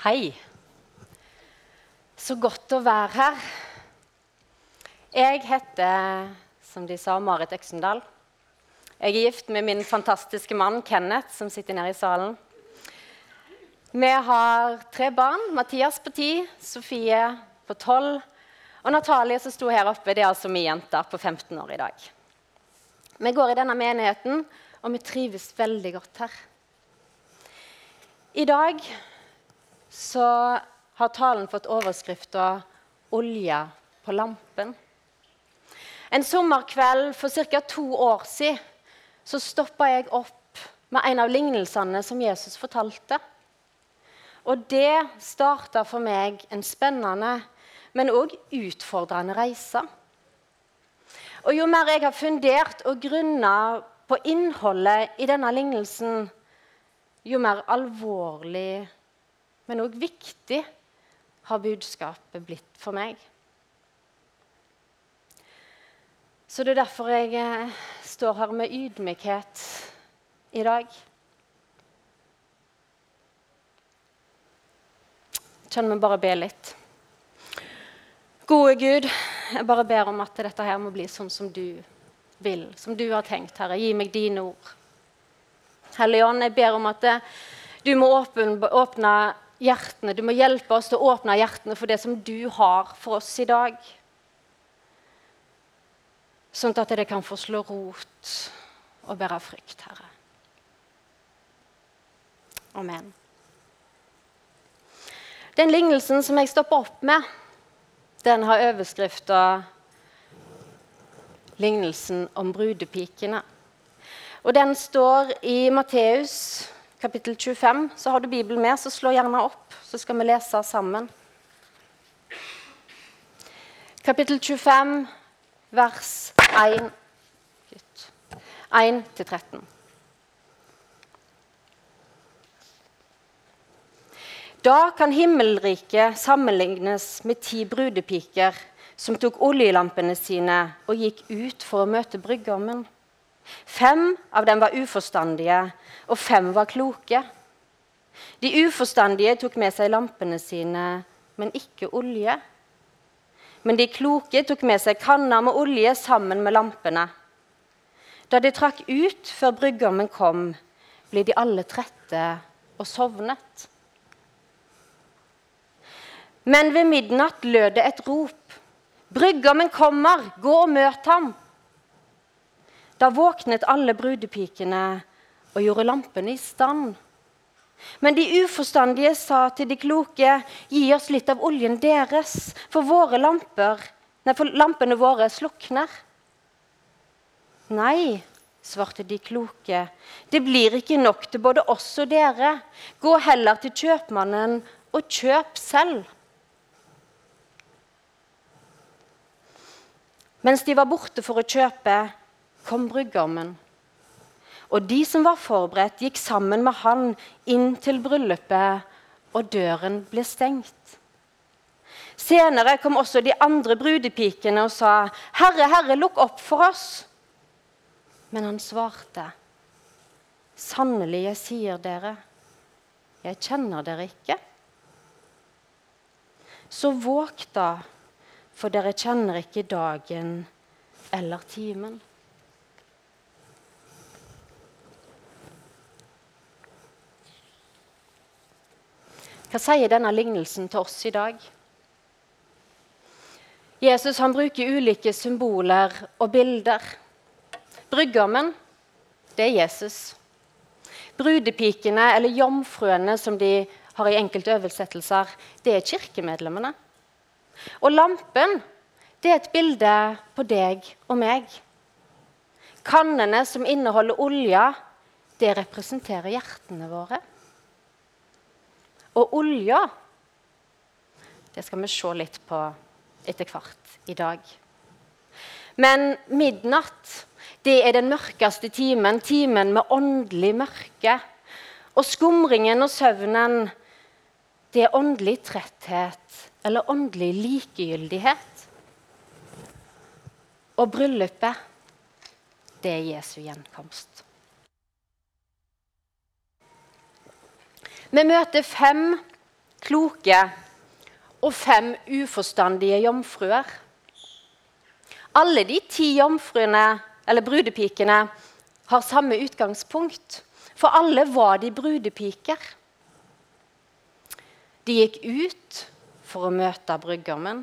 Hei. Så godt å være her. Jeg heter, som de sa, Marit Øksendal. Jeg er gift med min fantastiske mann Kenneth, som sitter nede i salen. Vi har tre barn. Mathias på ti, Sofie på tolv og Natalie som sto her oppe, det er altså min jente på 15 år i dag. Vi går i denne menigheten, og vi trives veldig godt her. I dag så har talen fått overskrifta 'Olja på lampen'. En sommerkveld for ca. to år siden så stoppa jeg opp med en av lignelsene som Jesus fortalte. Og det starta for meg en spennende, men òg utfordrende reise. Og Jo mer jeg har fundert og grunna på innholdet i denne lignelsen, jo mer alvorlig, men òg viktig, har budskapet blitt for meg. Så det er derfor jeg eh, står her med ydmykhet i dag. Kjenn vi bare be litt. Gode Gud, jeg bare ber om at dette her må bli sånn som du vil, som du har tenkt, Herre. Gi meg dine ord. Hellige Ånd, jeg ber om at du må åpne hjertene. Du må hjelpe oss til å åpne hjertene for det som du har for oss i dag. Sånn at det kan få slå rot og bære frykt, Herre. Amen. Den lignelsen som jeg stopper opp med, den har overskrifta 'Lignelsen om brudepikene'. Og Den står i Matteus kapittel 25. Så har du Bibelen med, så slå gjerne opp, så skal vi lese sammen. Kapittel 25, vers 1, 1-13. Da kan himmelriket sammenlignes med ti brudepiker som tok oljelampene sine og gikk ut for å møte brudgommen. Fem av dem var uforstandige, og fem var kloke. De uforstandige tok med seg lampene sine, men ikke olje. Men de kloke tok med seg kanner med olje sammen med lampene. Da de trakk ut før brudgommen kom, ble de alle trette og sovnet. Men ved midnatt lød det et rop. Brudgommen kommer, gå og møt ham! Da våknet alle brudepikene og gjorde lampene i stand. Men de uforstandige sa til de kloke, gi oss litt av oljen deres, for, våre lamper, nei, for lampene våre slukner. Nei, svarte de kloke, det blir ikke nok til både oss og dere. Gå heller til kjøpmannen og kjøp selv. Mens de var borte for å kjøpe, kom brudgommen. Og de som var forberedt, gikk sammen med han inn til bryllupet, og døren ble stengt. Senere kom også de andre brudepikene og sa, 'Herre, Herre, lukk opp for oss.' Men han svarte, 'Sannelig, jeg sier dere, jeg kjenner dere ikke.' Så våg da for dere kjenner ikke dagen eller timen. Hva sier denne lignelsen til oss i dag? Jesus han bruker ulike symboler og bilder. Brudgommen, det er Jesus. Brudepikene, eller jomfruene som de har i enkelte oversettelser, det er kirkemedlemmene. Og lampen det er et bilde på deg og meg. Kannene som inneholder olje, det representerer hjertene våre. Og olja det skal vi se litt på etter hvert i dag. Men midnatt det er den mørkeste timen, timen med åndelig mørke. Og skumringen og søvnen, det er åndelig tretthet eller åndelig likegyldighet. Og bryllupet, det er Jesu gjenkomst. Vi møter fem kloke og fem uforstandige jomfruer. Alle de ti jomfruene, eller brudepikene, har samme utgangspunkt. For alle var de brudepiker. De gikk ut for å møte brudgommen.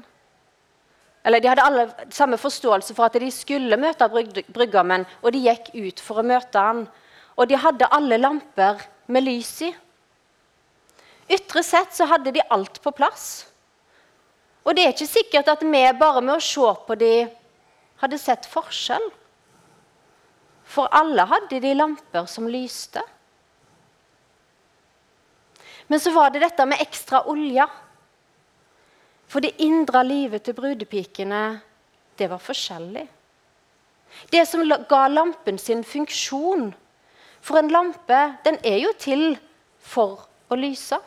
Eller de hadde alle samme forståelse for at de skulle møte brudgommen, og de gikk ut for å møte han. Og de hadde alle lamper med lys i. Ytre sett så hadde de alt på plass. Og det er ikke sikkert at vi bare med å se på de hadde sett forskjell. For alle hadde de lamper som lyste. Men så var det dette med ekstra olje. For det indre livet til brudepikene, det var forskjellig. Det som ga lampen sin funksjon. For en lampe, den er jo til for å lyse.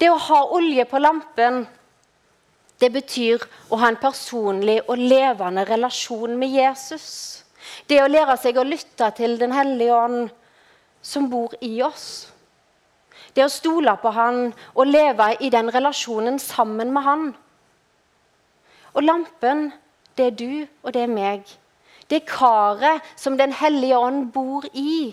Det å ha olje på lampen det betyr å ha en personlig og levende relasjon med Jesus. Det å lære seg å lytte til Den hellige ånd som bor i oss. Det å stole på han og leve i den relasjonen sammen med han. Og lampen, det er du, og det er meg. Det er karet som Den hellige ånd bor i.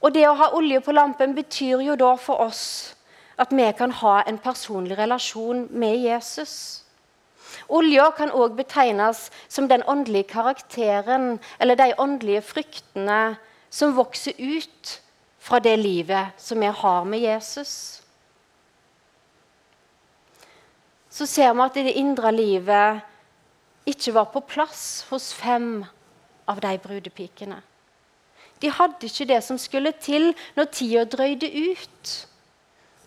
Og det å ha olje på lampen betyr jo da for oss at vi kan ha en personlig relasjon med Jesus. Olja kan òg betegnes som den åndelige karakteren eller de åndelige fryktene som vokser ut fra det livet som vi har med Jesus. Så ser vi at det indre livet ikke var på plass hos fem av de brudepikene. De hadde ikke det som skulle til når tida drøyde ut.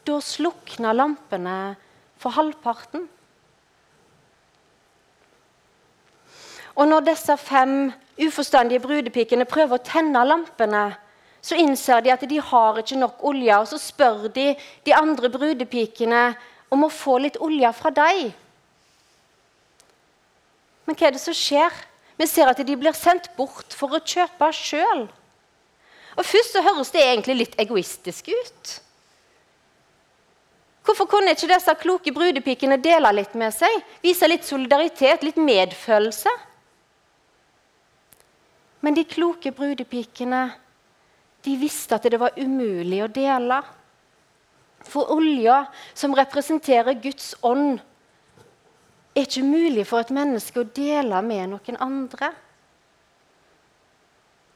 Da slukna lampene for halvparten. Og når disse fem uforstandige brudepikene prøver å tenne lampene, så innser de at de har ikke nok olje, og så spør de de andre brudepikene om å få litt olje fra dem. Men hva er det som skjer? Vi ser at de blir sendt bort for å kjøpe sjøl. Først så høres det egentlig litt egoistisk ut. Hvorfor kunne ikke disse kloke brudepikene dele litt med seg? Vise litt solidaritet, litt medfølelse? Men de kloke brudepikene de visste at det var umulig å dele. For olja, som representerer Guds ånd, er ikke mulig for et menneske å dele med noen andre.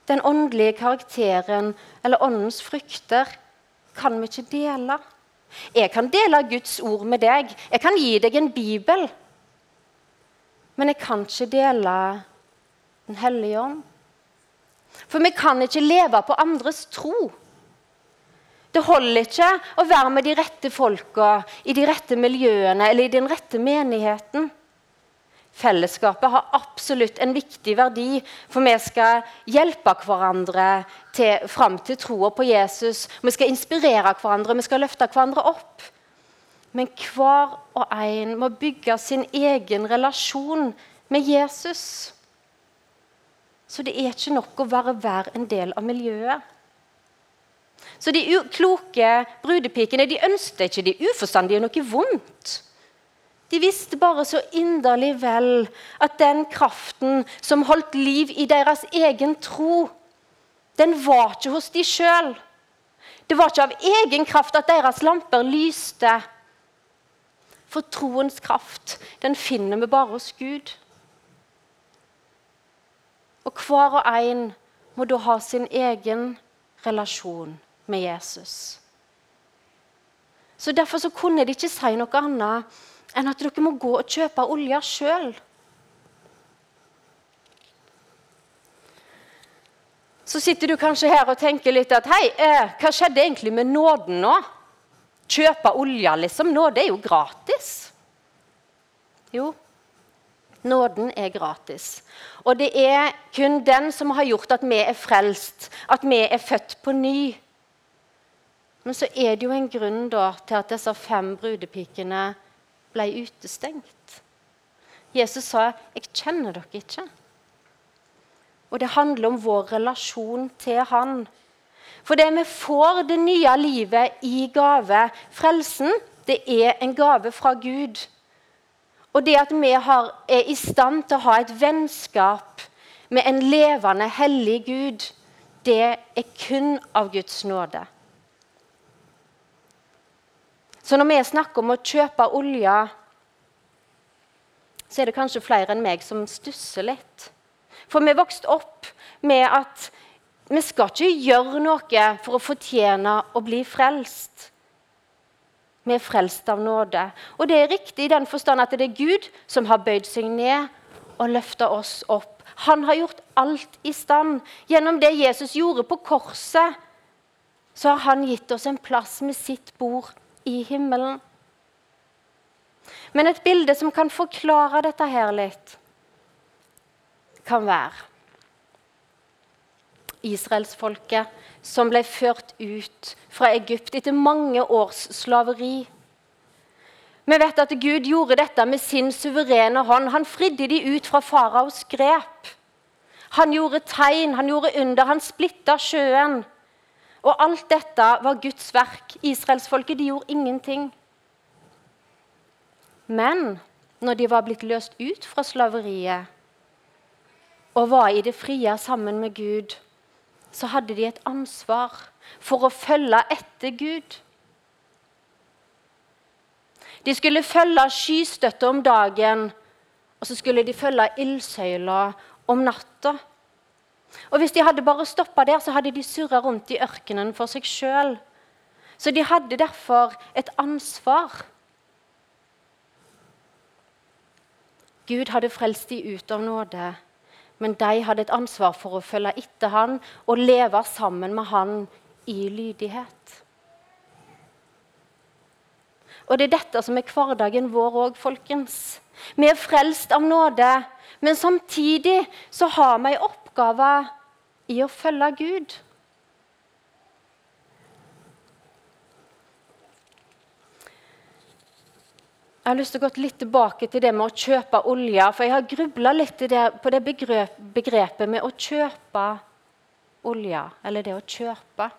Den åndelige karakteren eller åndens frykter kan vi ikke dele. Jeg kan dele Guds ord med deg. Jeg kan gi deg en bibel. Men jeg kan ikke dele Den hellige ånd. For vi kan ikke leve på andres tro. Det holder ikke å være med de rette folka i de rette miljøene eller i den rette menigheten. Fellesskapet har absolutt en viktig verdi, for vi skal hjelpe hverandre til, fram til troa på Jesus. Vi skal inspirere hverandre, vi skal løfte hverandre opp. Men hver og en må bygge sin egen relasjon med Jesus. Så det er ikke nok å være hver en del av miljøet. Så de kloke brudepikene de ønsket ikke de uforstandige noe vondt. De visste bare så inderlig vel at den kraften som holdt liv i deres egen tro, den var ikke hos de sjøl. Det var ikke av egen kraft at deres lamper lyste. For troens kraft, den finner vi bare hos Gud. Og hver og en må da ha sin egen relasjon med Jesus. Så Derfor så kunne de ikke si noe annet enn at dere må gå og kjøpe olja sjøl. Så sitter du kanskje her og tenker litt at hei, eh, hva skjedde egentlig med nåden nå? Kjøpe olja, liksom. Nåde er jo gratis. Jo, nåden er gratis. Og det er kun den som har gjort at vi er frelst, at vi er født på ny. Men så er det jo en grunn da, til at disse fem brudepikene ble utestengt. Jesus sa, 'Jeg kjenner dere ikke'. Og det handler om vår relasjon til Han. For det vi får det nye livet i gave. Frelsen, det er en gave fra Gud. Og det at vi har, er i stand til å ha et vennskap med en levende, hellig Gud, det er kun av Guds nåde. Så når vi snakker om å kjøpe olje, så er det kanskje flere enn meg som stusser litt. For vi vokste opp med at vi skal ikke gjøre noe for å fortjene å bli frelst. Vi er frelst av nåde. Og det er riktig i den forstand at det er Gud som har bøyd seg ned og løfta oss opp. Han har gjort alt i stand. Gjennom det Jesus gjorde på korset, så har han gitt oss en plass med sitt bord i himmelen. Men et bilde som kan forklare dette her litt, kan være israelsfolket som ble ført ut fra Egypt etter mange års slaveri. Vi vet at Gud gjorde dette med sin suverene hånd. Han fridde de ut fra faraos grep. Han gjorde tegn, han gjorde under, han splitta sjøen. Og alt dette var Guds verk. Israelsfolket de gjorde ingenting. Men når de var blitt løst ut fra slaveriet og var i det frie sammen med Gud, så hadde de et ansvar for å følge etter Gud. De skulle følge skystøtta om dagen, og så skulle de følge ildsøyla om natta. Og Hvis de hadde bare stoppa der, så hadde de surra rundt i ørkenen for seg sjøl. Så de hadde derfor et ansvar. Gud hadde frelst de ut av nåde, men de hadde et ansvar for å følge etter han og leve sammen med han i lydighet. Og Det er dette som er hverdagen vår òg, folkens. Vi er frelst av nåde, men samtidig så har vi en oppgave i å følge Gud. Jeg har lyst til å gå litt tilbake til det med å kjøpe olje. For jeg har grubla litt på det begrepet med å kjøpe olje. Eller det å kjøpe.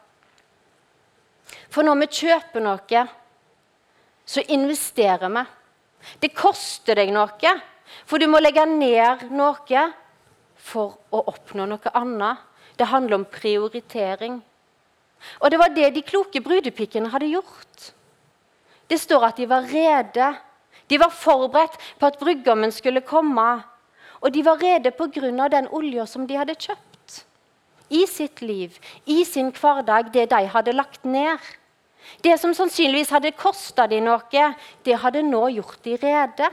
For når vi kjøper noe, så investerer vi. Det koster deg noe, for du må legge ned noe for å oppnå noe annet. Det handler om prioritering. Og det var det de kloke brudepikkene hadde gjort. Det står at de var rede de var forberedt på at brudgommen skulle komme. Og de var rede pga. den olja som de hadde kjøpt. I sitt liv, i sin hverdag, det de hadde lagt ned. Det som sannsynligvis hadde kosta de noe, det hadde nå gjort de rede.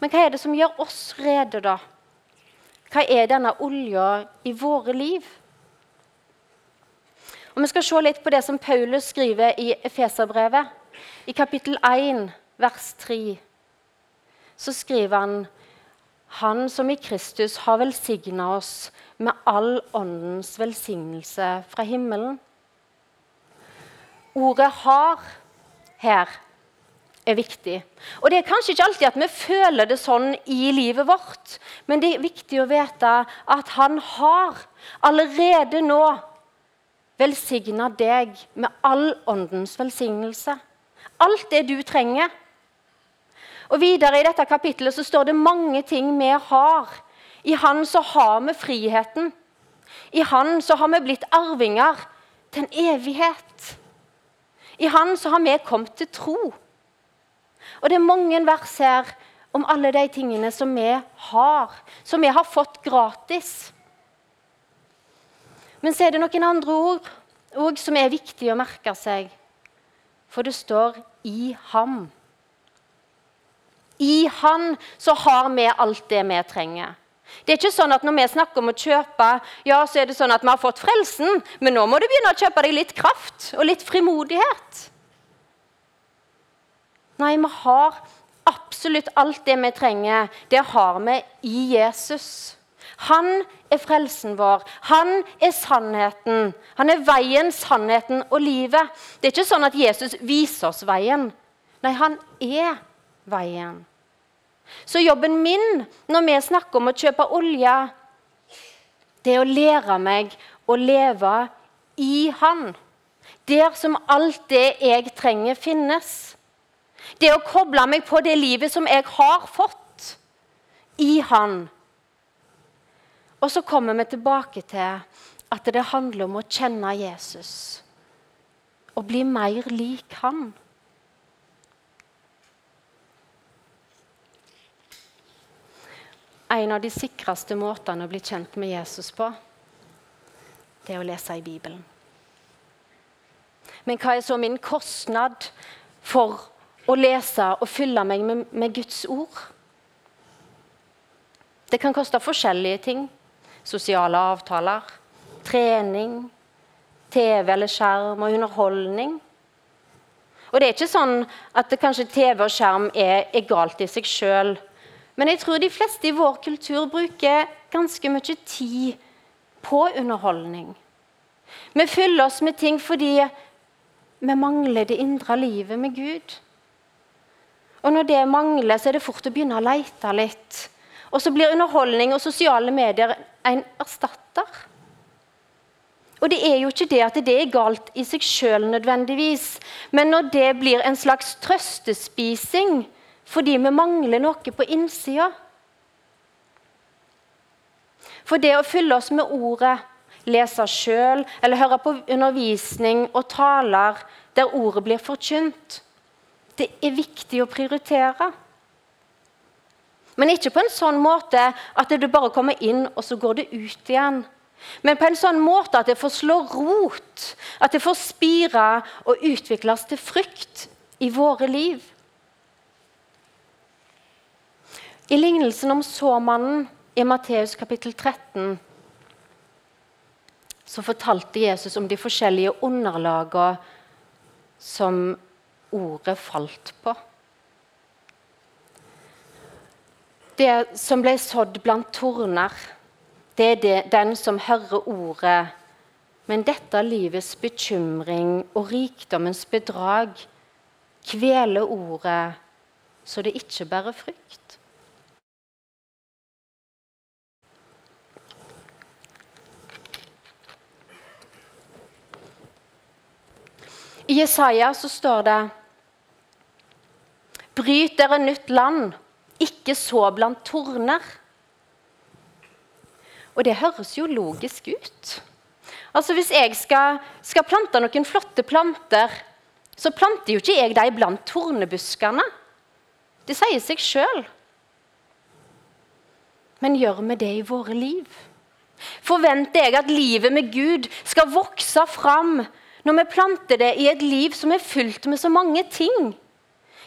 Men hva er det som gjør oss rede, da? Hva er denne olja i våre liv? Og Vi skal se litt på det som Paulus skriver i Efeserbrevet. I kapittel 1, vers 3, så skriver han Han som i Kristus har velsigna oss med all åndens velsignelse fra himmelen. Ordet 'har' her er viktig. Og Det er kanskje ikke alltid at vi føler det sånn i livet vårt, men det er viktig å vite at han har allerede nå velsigna deg med all åndens velsignelse. Alt det du trenger. Og Videre i dette kapittelet så står det mange ting vi har. I Han så har vi friheten. I Han så har vi blitt arvinger til en evighet. I Han så har vi kommet til tro. Og det er mange vers her om alle de tingene som vi har, som vi har fått gratis. Men så er det noen andre ord òg som er viktig å merke seg. For det står 'i ham'. I Han så har vi alt det vi trenger. Det er ikke sånn at Når vi snakker om å kjøpe, ja, så er det sånn at vi har fått frelsen, men nå må du begynne å kjøpe deg litt kraft og litt frimodighet. Nei, vi har absolutt alt det vi trenger. Det har vi i Jesus. Han er frelsen vår. Han er sannheten. Han er veien, sannheten og livet. Det er ikke sånn at Jesus viser oss veien. Nei, han er veien. Så jobben min når vi snakker om å kjøpe olje, det er å lære meg å leve i Han. Der som alt det jeg trenger, finnes. Det å koble meg på det livet som jeg har fått i Han. Og så kommer vi tilbake til at det handler om å kjenne Jesus. Og bli mer lik Han. En av de sikreste måtene å bli kjent med Jesus på, det er å lese i Bibelen. Men hva er så min kostnad for å lese og fylle meg med, med Guds ord? Det kan koste forskjellige ting. Sosiale avtaler, trening, TV eller skjerm og underholdning. Og det er ikke sånn at kanskje TV og skjerm er, er galt i seg sjøl. Men jeg tror de fleste i vår kultur bruker ganske mye tid på underholdning. Vi fyller oss med ting fordi vi mangler det indre livet med Gud. Og når det mangler, så er det fort å begynne å lete litt. Og så blir underholdning og sosiale medier en erstatter. Og det er jo ikke det at det er galt i seg sjøl nødvendigvis, men når det blir en slags trøstespising fordi vi mangler noe på innsida For det å fylle oss med ordet lese sjøl eller høre på undervisning og taler der ordet blir forkynt. Det er viktig å prioritere. Men ikke på en sånn måte at det bare kommer inn, og så går det ut igjen. Men på en sånn måte at det får slå rot, at det får spire og utvikles til frykt i våre liv. I lignelsen om såmannen i Matteus kapittel 13 så fortalte Jesus om de forskjellige underlagene som ordet falt på. Det som ble sådd blant torner, det er det, den som hører ordet. Men dette livets bekymring og rikdommens bedrag kveler ordet så det ikke bærer frykt. I Jesaja så står det Bryt dere nytt land, ikke så blant torner. Og det høres jo logisk ut. Altså Hvis jeg skal, skal plante noen flotte planter, så planter jo ikke jeg dem blant tornebuskene. Det sier seg sjøl. Men gjør vi det i våre liv? Forventer jeg at livet med Gud skal vokse fram når vi planter det i et liv som er fylt med så mange ting.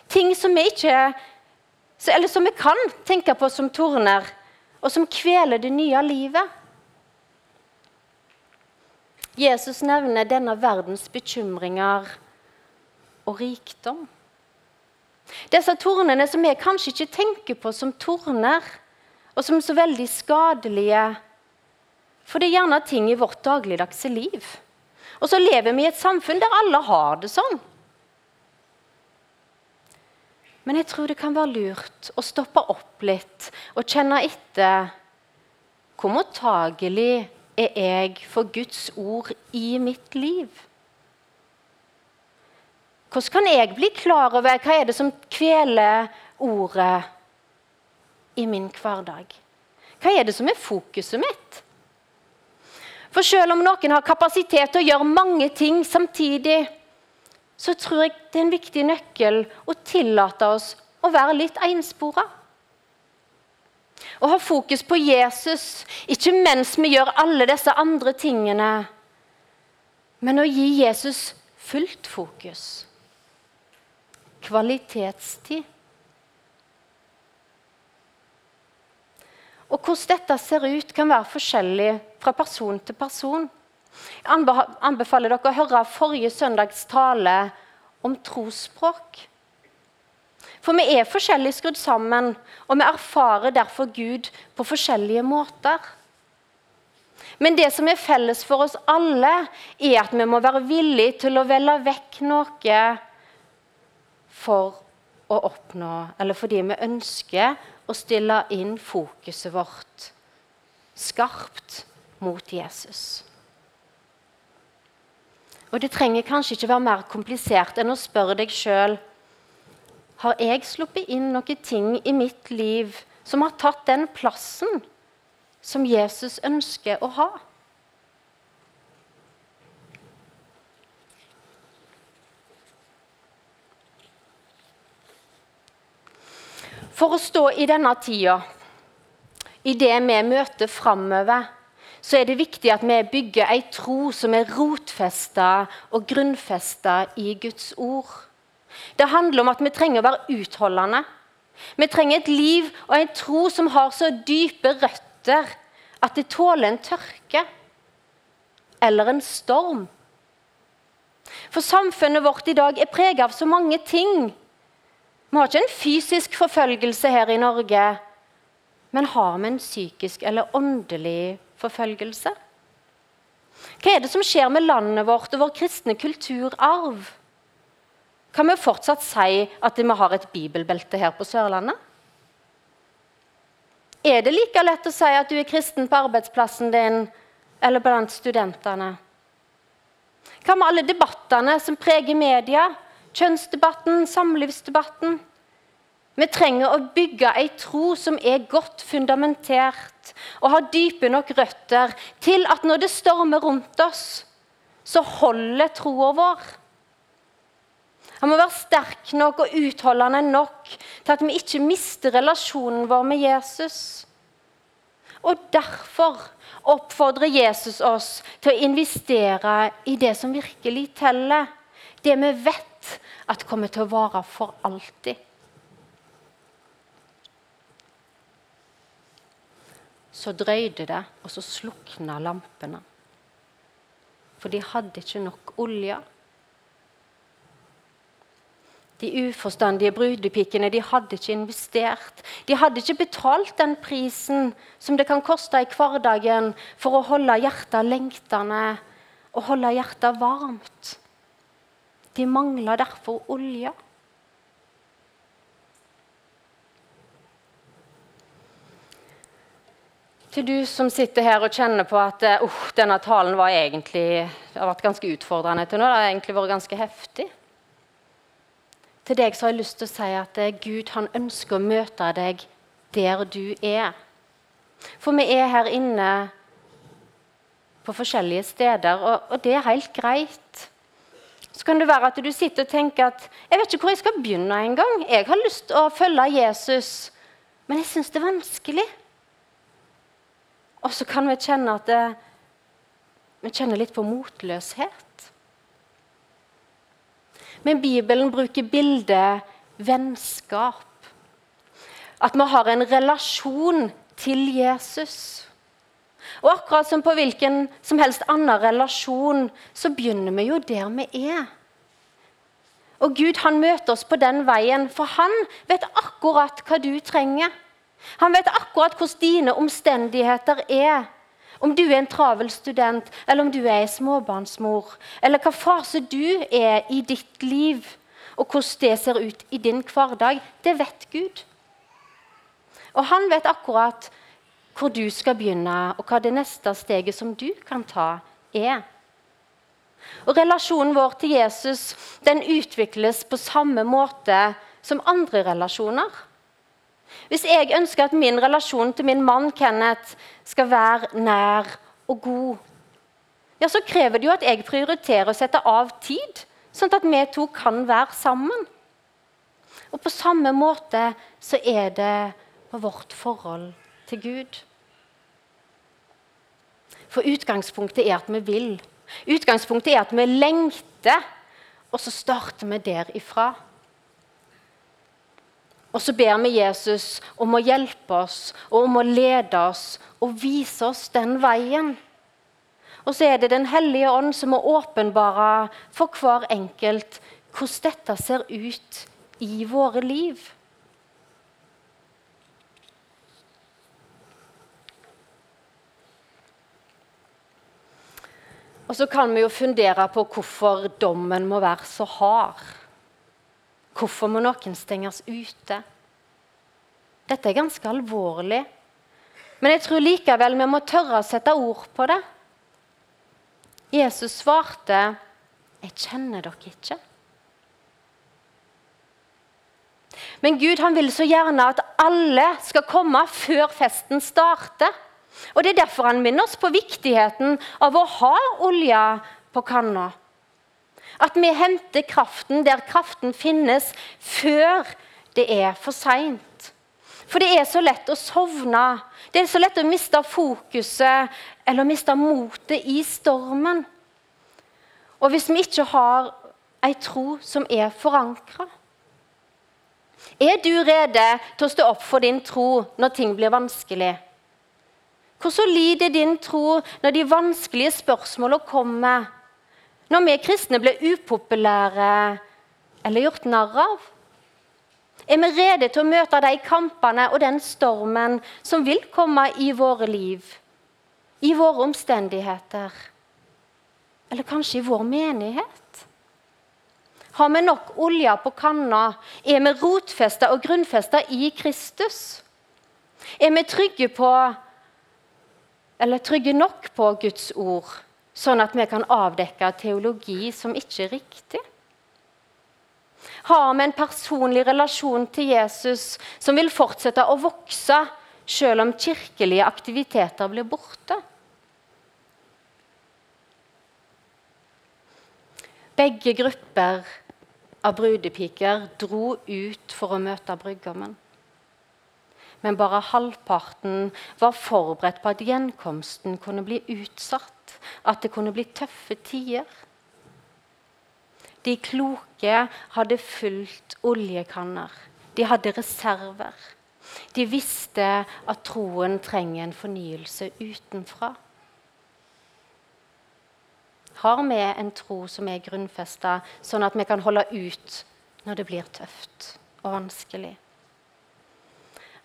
Ting som vi ikke Eller som vi kan tenke på som torner, og som kveler det nye livet. Jesus nevner denne verdens bekymringer og rikdom. Disse tornene som vi kanskje ikke tenker på som torner, og som er så veldig skadelige. For det er gjerne ting i vårt dagligdagse liv. Og så lever vi i et samfunn der alle har det sånn. Men jeg tror det kan være lurt å stoppe opp litt og kjenne etter hvor mottagelig er jeg for Guds ord i mitt liv? Hvordan kan jeg bli klar over hva er det som kveler ordet i min hverdag? Hva er det som er fokuset mitt? For selv om noen har kapasitet til å gjøre mange ting samtidig, så tror jeg det er en viktig nøkkel å tillate oss å være litt enspora. Å ha fokus på Jesus, ikke mens vi gjør alle disse andre tingene, men å gi Jesus fullt fokus. Kvalitetstid. Og hvordan dette ser ut, kan være forskjellig fra person til person. Jeg anbefaler dere å høre forrige søndags tale om trosspråk. For vi er forskjellig skrudd sammen, og vi erfarer derfor Gud på forskjellige måter. Men det som er felles for oss alle, er at vi må være villige til å velge vekk noe for å oppnå, eller fordi vi ønsker å stille inn fokuset vårt skarpt mot Jesus. Og det trenger kanskje ikke være mer komplisert enn å spørre deg sjøl har jeg sluppet inn noen ting i mitt liv som har tatt den plassen som Jesus ønsker å ha? For å stå i denne tida, i det vi møter framover, så er det viktig at vi bygger ei tro som er rotfesta og grunnfesta i Guds ord. Det handler om at vi trenger å være utholdende. Vi trenger et liv og en tro som har så dype røtter at det tåler en tørke eller en storm. For samfunnet vårt i dag er preget av så mange ting vi har ikke en fysisk forfølgelse her i Norge, men har vi en psykisk eller åndelig forfølgelse? Hva er det som skjer med landet vårt og vår kristne kulturarv? Kan vi fortsatt si at vi har et bibelbelte her på Sørlandet? Er det like lett å si at du er kristen på arbeidsplassen din eller blant studentene? Hva med alle debattene som preger media? kjønnsdebatten, samlivsdebatten. Vi trenger å bygge ei tro som er godt fundamentert og har dype nok røtter til at når det stormer rundt oss, så holder troa vår. Han må være sterk nok og utholdende nok til at vi ikke mister relasjonen vår med Jesus. Og derfor oppfordrer Jesus oss til å investere i det som virkelig teller. Det vi vet at kommer til å vare for alltid. Så drøyde det, og så slukna lampene. For de hadde ikke nok olje. De uforstandige brudepikene de hadde ikke investert. De hadde ikke betalt den prisen som det kan koste i hverdagen for å holde hjertet lengtende og holde hjertet varmt. De mangla derfor olje. Til du som sitter her og kjenner på at uh, denne talen var egentlig, har vært ganske utfordrende til nå. Det har egentlig vært ganske heftig. Til deg så har jeg lyst til å si at uh, Gud han ønsker å møte deg der du er. For vi er her inne på forskjellige steder, og, og det er helt greit. Så kan det være at du sitter og tenker at jeg vet ikke hvor jeg skal begynne engang. Jeg har lyst til å følge Jesus, men jeg syns det er vanskelig. Og så kan vi kjenne at det, vi kjenner litt på motløshet. Men Bibelen bruker bildet vennskap. At vi har en relasjon til Jesus. Og akkurat som på hvilken som helst annen relasjon, så begynner vi jo der vi er. Og Gud han møter oss på den veien, for han vet akkurat hva du trenger. Han vet akkurat hvordan dine omstendigheter er. Om du er en travel student, eller om du er en småbarnsmor. Eller hva fase du er i ditt liv, og hvordan det ser ut i din hverdag. Det vet Gud. Og han vet akkurat hvor du skal begynne, og hva det neste steget som du kan ta, er. Og Relasjonen vår til Jesus den utvikles på samme måte som andre relasjoner. Hvis jeg ønsker at min relasjon til min mann Kenneth skal være nær og god, ja, så krever det jo at jeg prioriterer å sette av tid, sånn at vi to kan være sammen. Og på samme måte så er det på vårt forhold til Gud. For utgangspunktet er at vi vil. Utgangspunktet er at vi lengter, og så starter vi derifra. Og så ber vi Jesus om å hjelpe oss og om å lede oss og vise oss den veien. Og så er det Den hellige ånd som må åpenbare for hver enkelt hvordan dette ser ut i våre liv. Og så kan vi jo fundere på hvorfor dommen må være så hard. Hvorfor må noen stenges ute? Dette er ganske alvorlig. Men jeg tror likevel vi må tørre å sette ord på det. Jesus svarte, 'Jeg kjenner dere ikke'. Men Gud han vil så gjerne at alle skal komme før festen starter. Og Det er derfor han minner oss på viktigheten av å ha olje på kanna. At vi henter kraften der kraften finnes, før det er for seint. For det er så lett å sovne. Det er så lett å miste fokuset eller miste motet i stormen. Og hvis vi ikke har ei tro som er forankra Er du rede til å stå opp for din tro når ting blir vanskelig? Hvor solid er din tro når de vanskelige spørsmålene kommer? Når vi kristne blir upopulære eller gjort narr av? Er vi rede til å møte de kampene og den stormen som vil komme i våre liv? I våre omstendigheter? Eller kanskje i vår menighet? Har vi nok olje på kanna? Er vi rotfesta og grunnfesta i Kristus? Er vi trygge på eller trygge nok på Guds ord, sånn at vi kan avdekke teologi som ikke er riktig? Har vi en personlig relasjon til Jesus som vil fortsette å vokse selv om kirkelige aktiviteter blir borte? Begge grupper av brudepiker dro ut for å møte brudgommen men bare halvparten var forberedt på at gjenkomsten kunne bli utsatt, at det kunne bli tøffe tider. De kloke hadde fulgt oljekanner. De hadde reserver. De visste at troen trenger en fornyelse utenfra. Har vi en tro som er grunnfesta, sånn at vi kan holde ut når det blir tøft og vanskelig?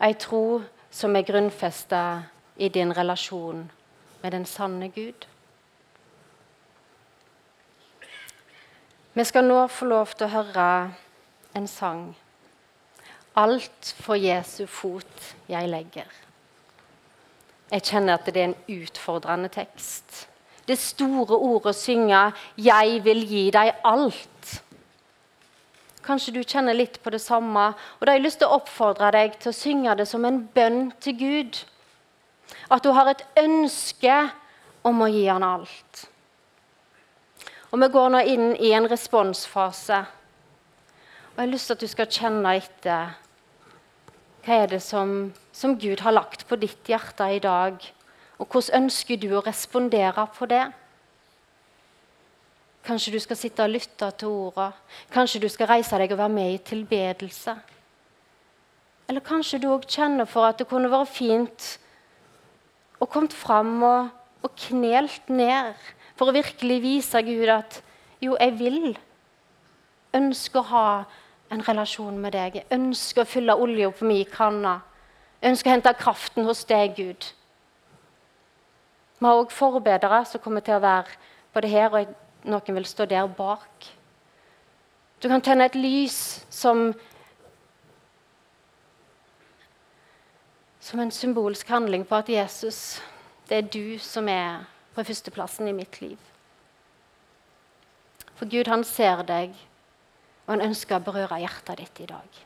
Ei tro som er grunnfesta i din relasjon med den sanne Gud. Vi skal nå få lov til å høre en sang. Alt for Jesu fot jeg legger. Jeg kjenner at det er en utfordrende tekst. Det store ordet synger 'Jeg vil gi deg alt'. Kanskje du kjenner litt på det samme. Og da har jeg lyst til å oppfordre deg til å synge det som en bønn til Gud. At du har et ønske om å gi han alt. Og Vi går nå inn i en responsfase. Og Jeg har lyst til at du skal kjenne etter hva er det som, som Gud har lagt på ditt hjerte i dag. Og hvordan ønsker du å respondere på det? Kanskje du skal sitte og lytte til ordene. Kanskje du skal reise deg og være med i tilbedelse. Eller kanskje du òg kjenner for at det kunne vært fint å komme fram og, og knelt ned for å virkelig vise Gud at jo, jeg vil. Ønsker å ha en relasjon med deg. Jeg ønsker å fylle olja på min kanne. Jeg ønsker å hente kraften hos deg, Gud. Vi har òg forbedere som kommer til å være både her og noen vil stå der bak. Du kan tenne et lys som Som en symbolsk handling på at Jesus, det er du som er på førsteplassen i mitt liv. For Gud, han ser deg, og han ønsker å berøre hjertet ditt i dag.